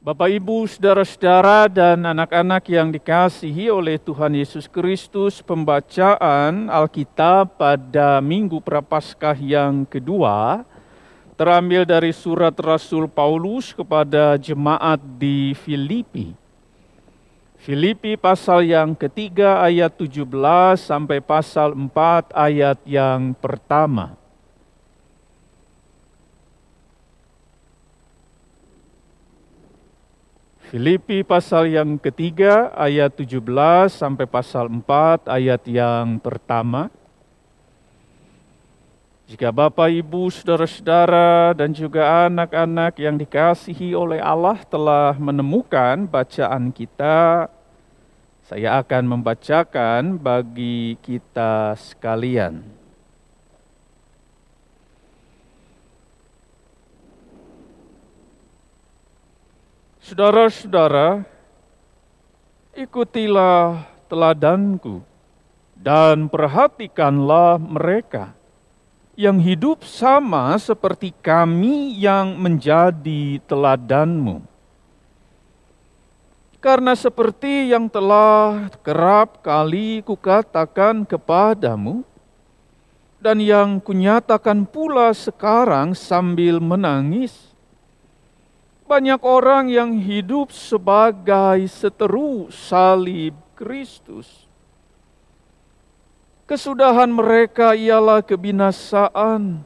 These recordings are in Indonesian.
Bapak, Ibu, saudara-saudara, dan anak-anak yang dikasihi oleh Tuhan Yesus Kristus, pembacaan Alkitab pada Minggu Prapaskah yang kedua terambil dari surat Rasul Paulus kepada jemaat di Filipi. Filipi pasal yang ketiga ayat 17 sampai pasal 4 ayat yang pertama. Filipi pasal yang ketiga ayat 17 sampai pasal 4 ayat yang pertama. Jika Bapak, Ibu, saudara-saudara dan juga anak-anak yang dikasihi oleh Allah telah menemukan bacaan kita, saya akan membacakan bagi kita sekalian. Saudara-saudara, ikutilah teladanku dan perhatikanlah mereka yang hidup sama seperti kami yang menjadi teladanmu. Karena seperti yang telah kerap kali kukatakan kepadamu, dan yang kunyatakan pula sekarang sambil menangis, banyak orang yang hidup sebagai seteru salib Kristus. Kesudahan mereka ialah kebinasaan.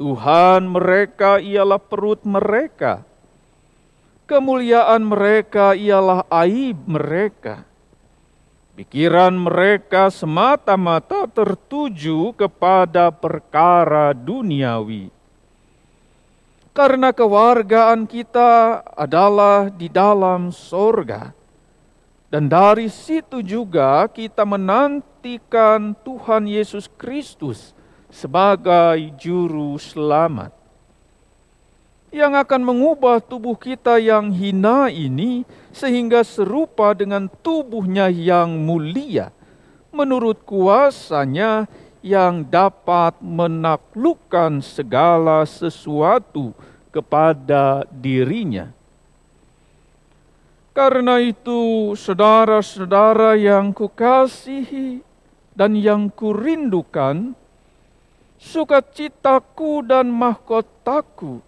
Tuhan mereka ialah perut mereka. Kemuliaan mereka ialah aib mereka. Pikiran mereka semata-mata tertuju kepada perkara duniawi karena kewargaan kita adalah di dalam sorga. Dan dari situ juga kita menantikan Tuhan Yesus Kristus sebagai juru selamat. Yang akan mengubah tubuh kita yang hina ini sehingga serupa dengan tubuhnya yang mulia menurut kuasanya yang dapat menaklukkan segala sesuatu kepada dirinya. Karena itu, saudara-saudara yang kukasihi dan yang kurindukan, sukacitaku dan mahkotaku,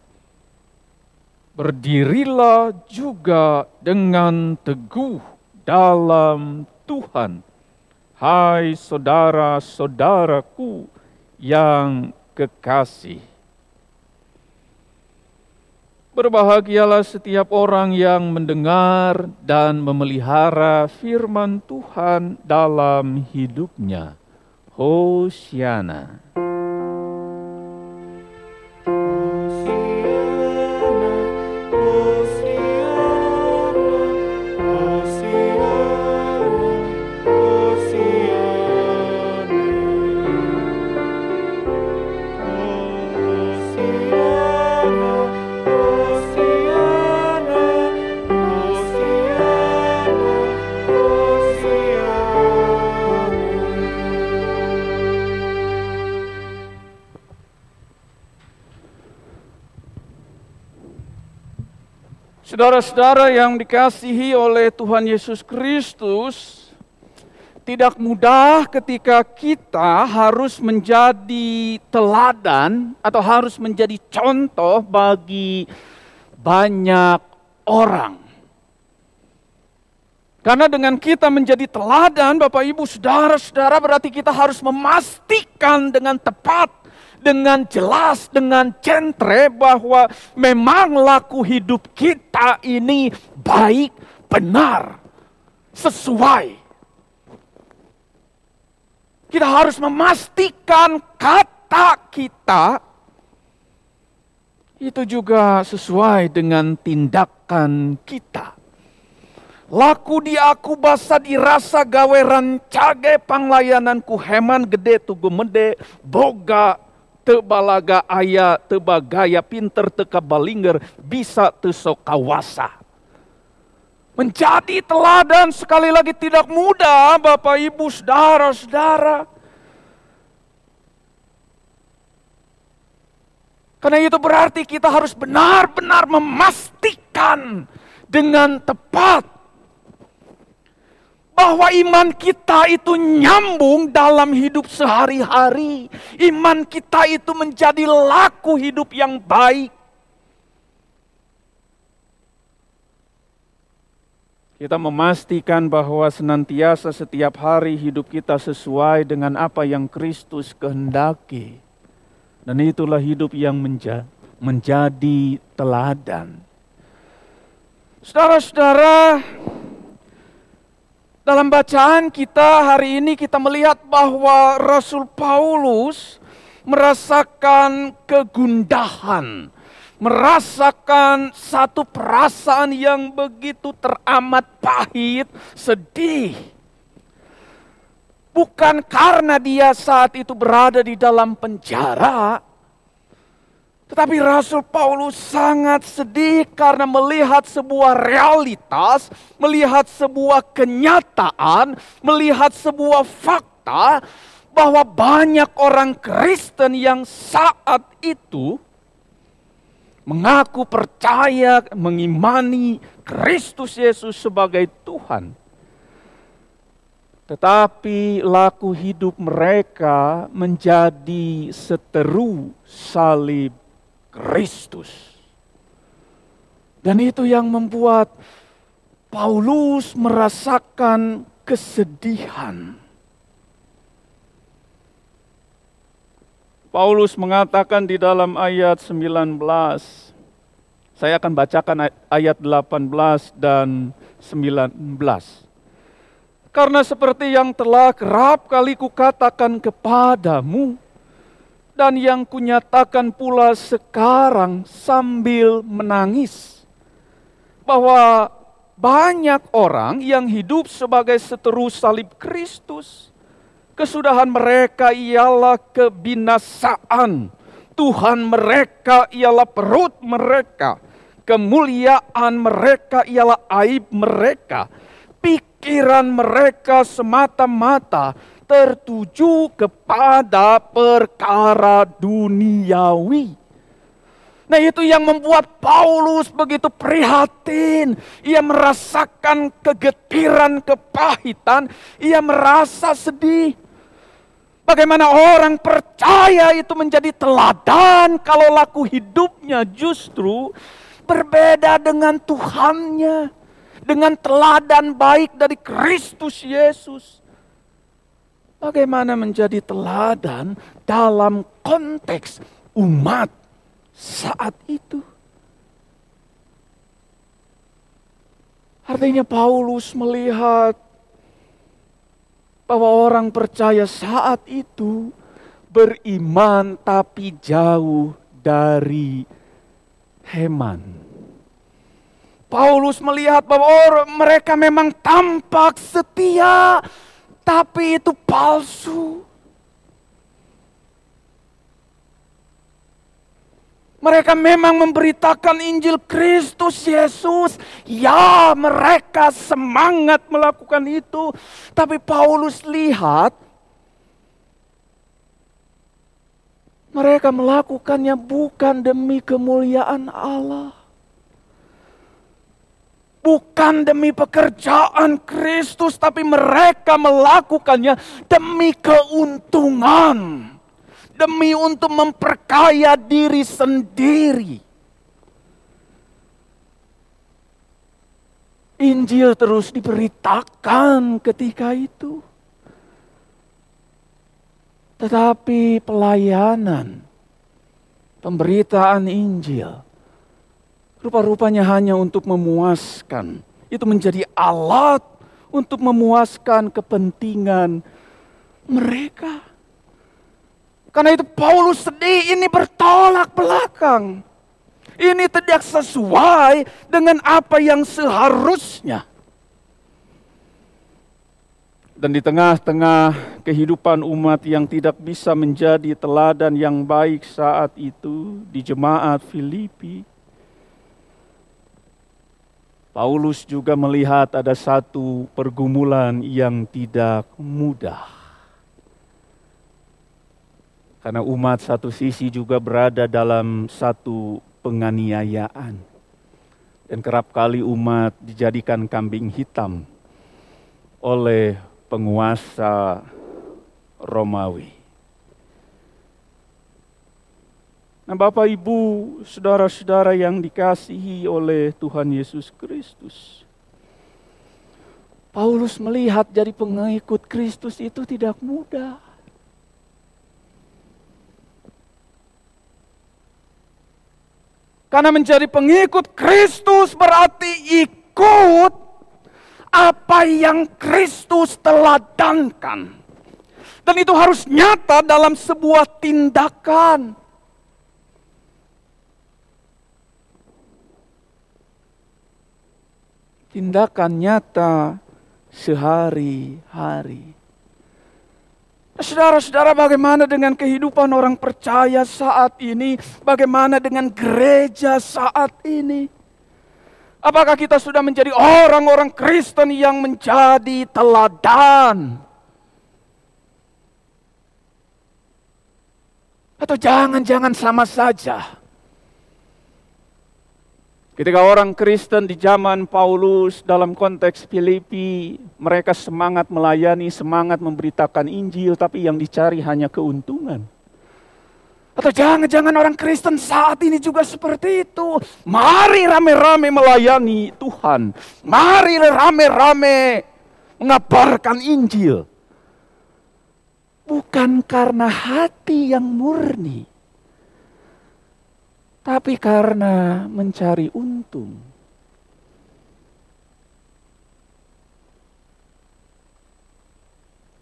berdirilah juga dengan teguh dalam Tuhan Hai saudara-saudaraku yang kekasih. Berbahagialah setiap orang yang mendengar dan memelihara firman Tuhan dalam hidupnya. Hosiana. Saudara-saudara yang dikasihi oleh Tuhan Yesus Kristus, tidak mudah ketika kita harus menjadi teladan atau harus menjadi contoh bagi banyak orang. Karena dengan kita menjadi teladan, Bapak Ibu, saudara-saudara, berarti kita harus memastikan dengan tepat dengan jelas, dengan centre bahwa memang laku hidup kita ini baik, benar, sesuai. Kita harus memastikan kata kita itu juga sesuai dengan tindakan kita. Laku di aku basa dirasa gawe rancage panglayananku heman gede tugu mede boga tebalaga aya tebagaya pinter teka balinger bisa tesok kawasa. Menjadi teladan sekali lagi tidak mudah Bapak Ibu saudara-saudara. Karena itu berarti kita harus benar-benar memastikan dengan tepat bahwa iman kita itu nyambung dalam hidup sehari-hari. Iman kita itu menjadi laku hidup yang baik. Kita memastikan bahwa senantiasa setiap hari hidup kita sesuai dengan apa yang Kristus kehendaki. Dan itulah hidup yang menja menjadi teladan. Saudara-saudara, dalam bacaan kita hari ini kita melihat bahwa Rasul Paulus merasakan kegundahan, merasakan satu perasaan yang begitu teramat pahit, sedih. Bukan karena dia saat itu berada di dalam penjara, tetapi Rasul Paulus sangat sedih karena melihat sebuah realitas, melihat sebuah kenyataan, melihat sebuah fakta bahwa banyak orang Kristen yang saat itu mengaku percaya, mengimani Kristus Yesus sebagai Tuhan. Tetapi laku hidup mereka menjadi seteru salib Kristus. Dan itu yang membuat Paulus merasakan kesedihan. Paulus mengatakan di dalam ayat 19, saya akan bacakan ayat 18 dan 19. Karena seperti yang telah kerap kali kukatakan kepadamu, dan yang kunyatakan pula sekarang sambil menangis bahwa banyak orang yang hidup sebagai seteru salib Kristus. Kesudahan mereka ialah kebinasaan. Tuhan mereka ialah perut mereka. Kemuliaan mereka ialah aib mereka. Pikiran mereka semata-mata tertuju kepada perkara duniawi. Nah itu yang membuat Paulus begitu prihatin. Ia merasakan kegetiran, kepahitan. Ia merasa sedih. Bagaimana orang percaya itu menjadi teladan kalau laku hidupnya justru berbeda dengan Tuhannya. Dengan teladan baik dari Kristus Yesus bagaimana menjadi teladan dalam konteks umat saat itu. Artinya Paulus melihat bahwa orang percaya saat itu beriman tapi jauh dari Heman. Paulus melihat bahwa mereka memang tampak setia, tapi itu palsu. Mereka memang memberitakan Injil Kristus Yesus. Ya, mereka semangat melakukan itu. Tapi Paulus lihat mereka melakukannya bukan demi kemuliaan Allah bukan demi pekerjaan Kristus, tapi mereka melakukannya demi keuntungan, demi untuk memperkaya diri sendiri. Injil terus diberitakan ketika itu, tetapi pelayanan pemberitaan Injil rupa-rupanya hanya untuk memuaskan. Itu menjadi alat untuk memuaskan kepentingan mereka. Karena itu Paulus sedih ini bertolak belakang. Ini tidak sesuai dengan apa yang seharusnya. Dan di tengah-tengah kehidupan umat yang tidak bisa menjadi teladan yang baik saat itu di jemaat Filipi, Paulus juga melihat ada satu pergumulan yang tidak mudah. Karena umat satu sisi juga berada dalam satu penganiayaan. Dan kerap kali umat dijadikan kambing hitam oleh penguasa Romawi. Nah, Bapak, Ibu, saudara-saudara yang dikasihi oleh Tuhan Yesus Kristus, Paulus melihat jadi pengikut Kristus itu tidak mudah. Karena menjadi pengikut Kristus berarti ikut apa yang Kristus teladankan. Dan itu harus nyata dalam sebuah tindakan. Tindakan nyata sehari-hari. Saudara-saudara, bagaimana dengan kehidupan orang percaya saat ini? Bagaimana dengan gereja saat ini? Apakah kita sudah menjadi orang-orang Kristen yang menjadi teladan? Atau jangan-jangan sama saja Ketika orang Kristen di zaman Paulus dalam konteks Filipi, mereka semangat melayani, semangat memberitakan Injil, tapi yang dicari hanya keuntungan. Atau jangan-jangan orang Kristen saat ini juga seperti itu. Mari rame-rame melayani Tuhan. Mari rame-rame mengabarkan Injil. Bukan karena hati yang murni tapi karena mencari untung.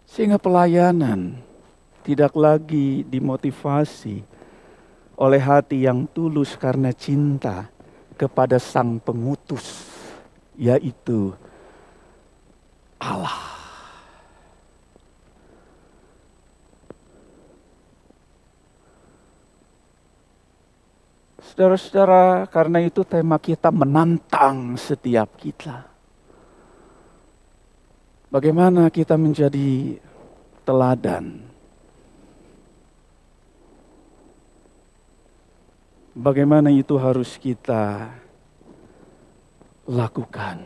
Sehingga pelayanan tidak lagi dimotivasi oleh hati yang tulus karena cinta kepada Sang Pengutus, yaitu Allah. Saudara-saudara, karena itu tema kita menantang setiap kita. Bagaimana kita menjadi teladan? Bagaimana itu harus kita lakukan?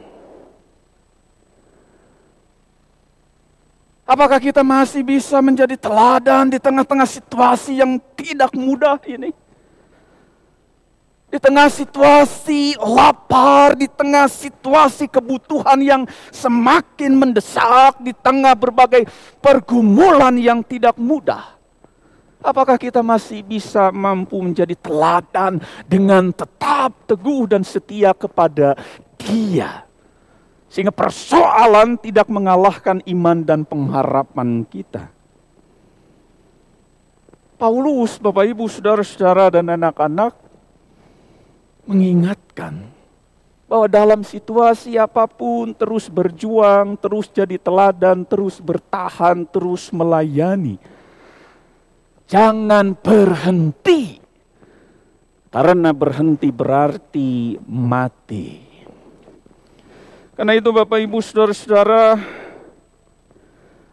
Apakah kita masih bisa menjadi teladan di tengah-tengah situasi yang tidak mudah ini? Di tengah situasi lapar, di tengah situasi kebutuhan yang semakin mendesak, di tengah berbagai pergumulan yang tidak mudah. Apakah kita masih bisa mampu menjadi teladan dengan tetap teguh dan setia kepada Dia? Sehingga persoalan tidak mengalahkan iman dan pengharapan kita. Paulus, Bapak Ibu, Saudara-saudara dan anak-anak mengingatkan bahwa dalam situasi apa pun terus berjuang, terus jadi teladan, terus bertahan, terus melayani. Jangan berhenti. Karena berhenti berarti mati. Karena itu Bapak Ibu Saudara-saudara,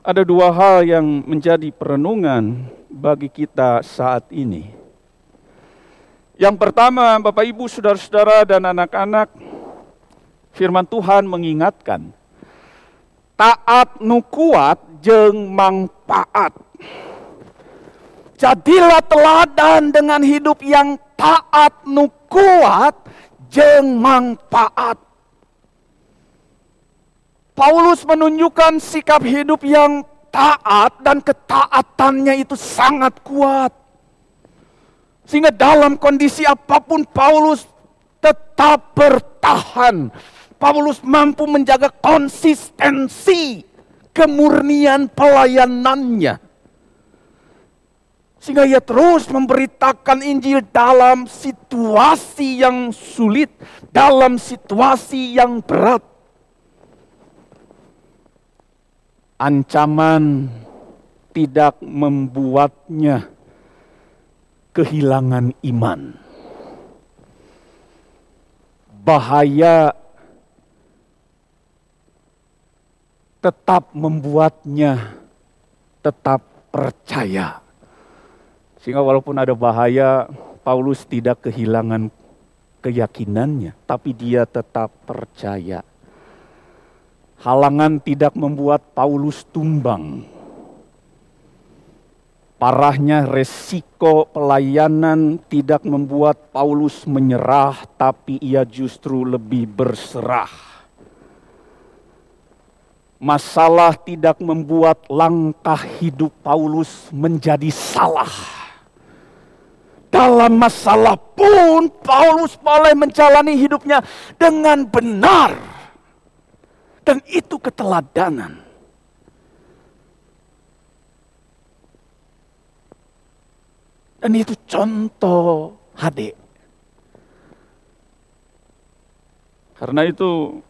ada dua hal yang menjadi perenungan bagi kita saat ini. Yang pertama, Bapak Ibu, saudara-saudara dan anak-anak, firman Tuhan mengingatkan, taat nu kuat jeng mangpaat. Jadilah teladan dengan hidup yang taat nu kuat jeng mangpaat. Paulus menunjukkan sikap hidup yang taat dan ketaatannya itu sangat kuat. Sehingga dalam kondisi apa pun Paulus tetap bertahan. Paulus mampu menjaga konsistensi kemurnian pelayanannya. Sehingga ia terus memberitakan Injil dalam situasi yang sulit, dalam situasi yang berat. Ancaman tidak membuatnya kehilangan iman. Bahaya tetap membuatnya tetap percaya. Sehingga walaupun ada bahaya, Paulus tidak kehilangan keyakinannya, tapi dia tetap percaya. Halangan tidak membuat Paulus tumbang. Parahnya resiko pelayanan tidak membuat Paulus menyerah, tapi ia justru lebih berserah Masalah tidak membuat langkah hidup Paulus menjadi salah. Dalam masalah pun Paulus boleh menjalani hidupnya dengan benar. Dan itu keteladanan. Dan itu contoh HD. Karena itu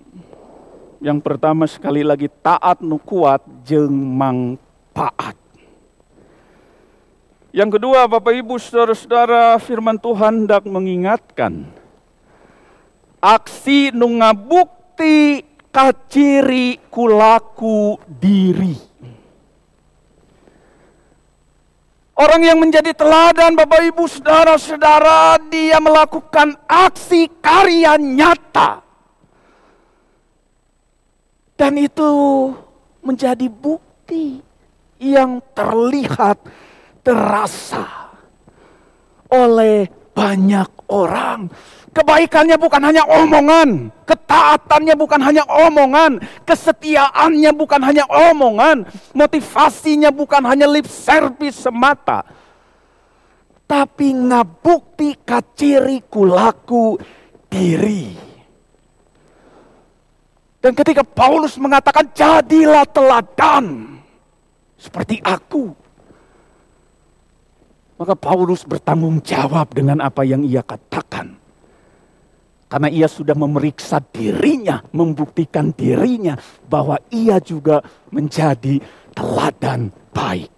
yang pertama sekali lagi taat nu kuat jeng mangpaat. Yang kedua Bapak Ibu Saudara-saudara firman Tuhan hendak mengingatkan aksi nu ngabukti kaciri kulaku diri. Orang yang menjadi teladan Bapak Ibu Saudara-saudara dia melakukan aksi karya nyata dan itu menjadi bukti yang terlihat, terasa oleh banyak orang. Kebaikannya bukan hanya omongan, ketaatannya bukan hanya omongan, kesetiaannya bukan hanya omongan, motivasinya bukan hanya lip service semata. Tapi ngabukti kaciri kulaku diri. Dan ketika Paulus mengatakan jadilah teladan seperti aku. Maka Paulus bertanggung jawab dengan apa yang ia katakan. Karena ia sudah memeriksa dirinya, membuktikan dirinya bahwa ia juga menjadi teladan baik.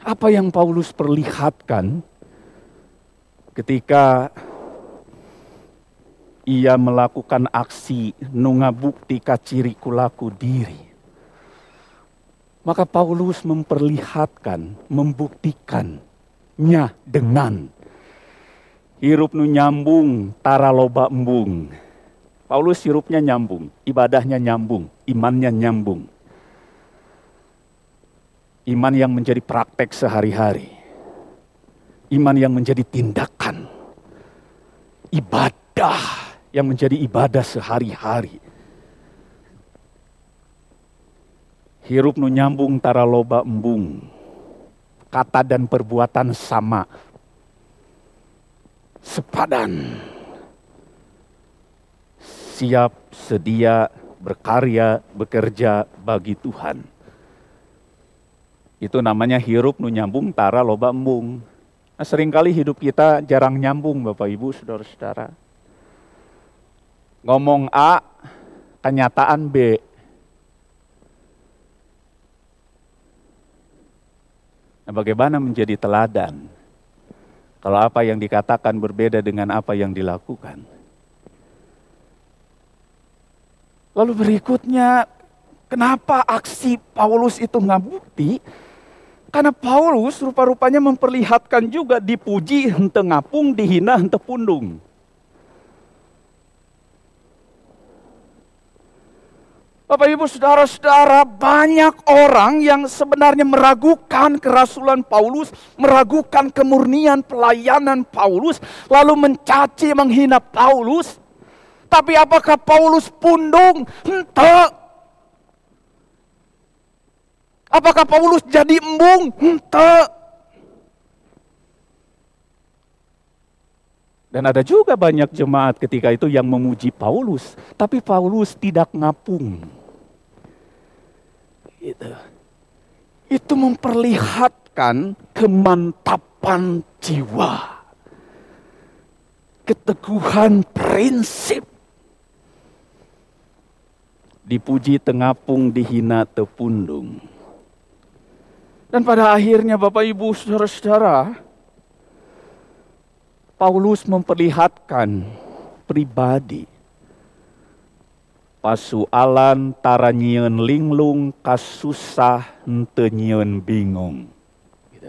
Apa yang Paulus perlihatkan ketika ia melakukan aksi nunga bukti kaciri kulaku diri. Maka Paulus memperlihatkan, membuktikannya dengan hirup nu nyambung tara loba embung. Paulus hirupnya nyambung, ibadahnya nyambung, imannya nyambung. Iman yang menjadi praktek sehari-hari. Iman yang menjadi tindakan. Ibadah yang menjadi ibadah sehari-hari. Hirup nu nyambung tara loba embung. Kata dan perbuatan sama. Sepadan. Siap, sedia, berkarya, bekerja bagi Tuhan. Itu namanya hirup nu nyambung tara loba embung. Nah, sering kali hidup kita jarang nyambung Bapak Ibu, Saudara-saudara ngomong A, kenyataan B. Nah, bagaimana menjadi teladan? Kalau apa yang dikatakan berbeda dengan apa yang dilakukan. Lalu berikutnya, kenapa aksi Paulus itu nggak bukti? Karena Paulus rupa-rupanya memperlihatkan juga dipuji hente ngapung, dihina hente pundung. Bapak Ibu Saudara-saudara, banyak orang yang sebenarnya meragukan kerasulan Paulus, meragukan kemurnian pelayanan Paulus, lalu mencaci menghina Paulus. Tapi apakah Paulus pundung? Entah. Apakah Paulus jadi embung? Entah. Dan ada juga banyak jemaat ketika itu yang memuji Paulus, tapi Paulus tidak ngapung. Itu, itu memperlihatkan kemantapan jiwa. Keteguhan prinsip. Dipuji tengapung, dihina tepundung. Dan pada akhirnya Bapak Ibu Saudara-saudara, Paulus memperlihatkan pribadi pasualan tara nyieun linglung kasusah henteu nyieun bingung. Gitu.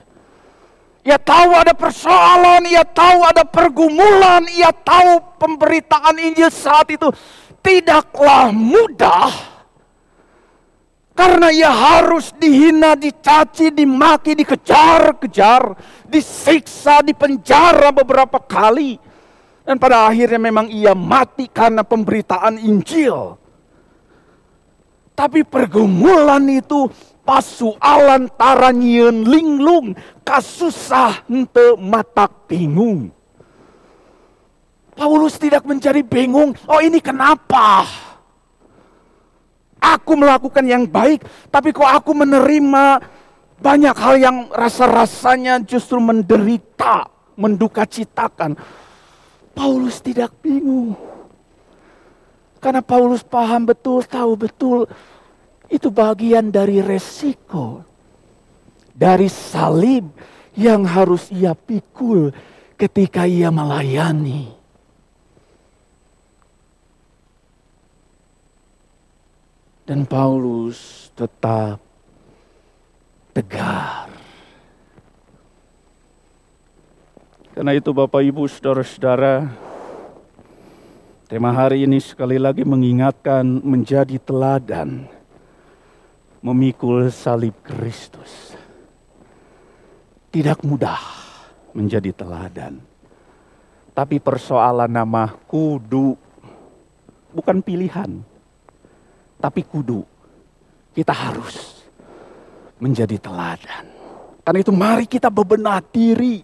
ia tahu ada persoalan, ia tahu ada pergumulan, ia tahu pemberitaan Injil saat itu tidaklah mudah. Karena ia harus dihina, dicaci, dimaki, dikejar-kejar, disiksa, dipenjara beberapa kali. Dan pada akhirnya memang ia mati karena pemberitaan Injil. Tapi pergumulan itu pasualan taranyieun linglung kasusah ente matak bingung. Paulus tidak menjadi bingung, oh ini kenapa? Aku melakukan yang baik, tapi kok aku menerima banyak hal yang rasa-rasanya justru menderita, menduka citakan. Paulus tidak bingung. Karena Paulus paham betul, tahu betul, itu bagian dari resiko. Dari salib yang harus ia pikul ketika ia melayani. Dan Paulus tetap tegar. Karena itu Bapak Ibu Saudara-saudara, tema hari ini sekali lagi mengingatkan menjadi teladan memikul salib Kristus. Tidak mudah menjadi teladan. Tapi persoalan nama kudu bukan pilihan tapi kudu kita harus menjadi teladan. Karena itu mari kita bebenah diri,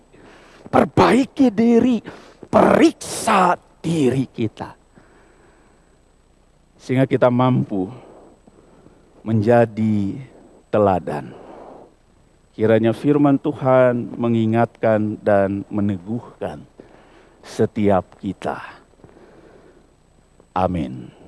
perbaiki diri, periksa diri kita. Sehingga kita mampu menjadi teladan. Kiranya firman Tuhan mengingatkan dan meneguhkan setiap kita. Amin.